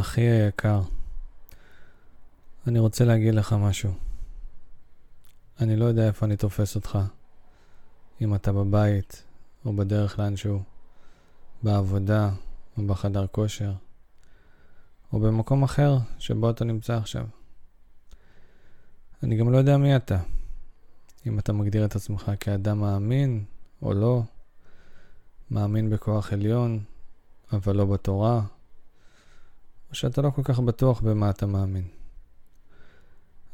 אחי היקר, אני רוצה להגיד לך משהו. אני לא יודע איפה אני תופס אותך. אם אתה בבית, או בדרך לאנשהו, בעבודה, או בחדר כושר, או במקום אחר שבו אתה נמצא עכשיו. אני גם לא יודע מי אתה. אם אתה מגדיר את עצמך כאדם מאמין או לא, מאמין בכוח עליון, אבל לא בתורה, או שאתה לא כל כך בטוח במה אתה מאמין.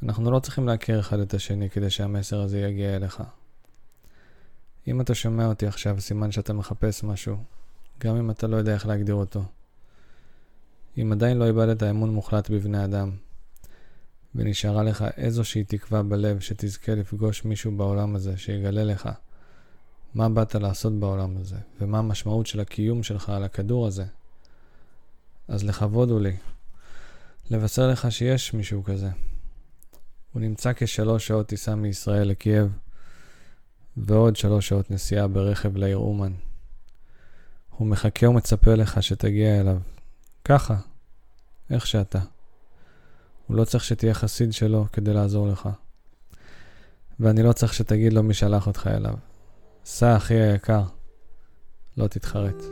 אנחנו לא צריכים להכיר אחד את השני כדי שהמסר הזה יגיע אליך. אם אתה שומע אותי עכשיו, סימן שאתה מחפש משהו, גם אם אתה לא יודע איך להגדיר אותו. אם עדיין לא איבדת אמון מוחלט בבני אדם, ונשארה לך איזושהי תקווה בלב שתזכה לפגוש מישהו בעולם הזה שיגלה לך מה באת לעשות בעולם הזה, ומה המשמעות של הקיום שלך על הכדור הזה, אז לכבוד הוא לי לבשר לך שיש מישהו כזה. הוא נמצא כשלוש שעות טיסה מישראל לקייב, ועוד שלוש שעות נסיעה ברכב לעיר אומן. הוא מחכה ומצפה לך שתגיע אליו, ככה, איך שאתה. הוא לא צריך שתהיה חסיד שלו כדי לעזור לך. ואני לא צריך שתגיד לו מי שלח אותך אליו. סע, אחי היקר, לא תתחרט.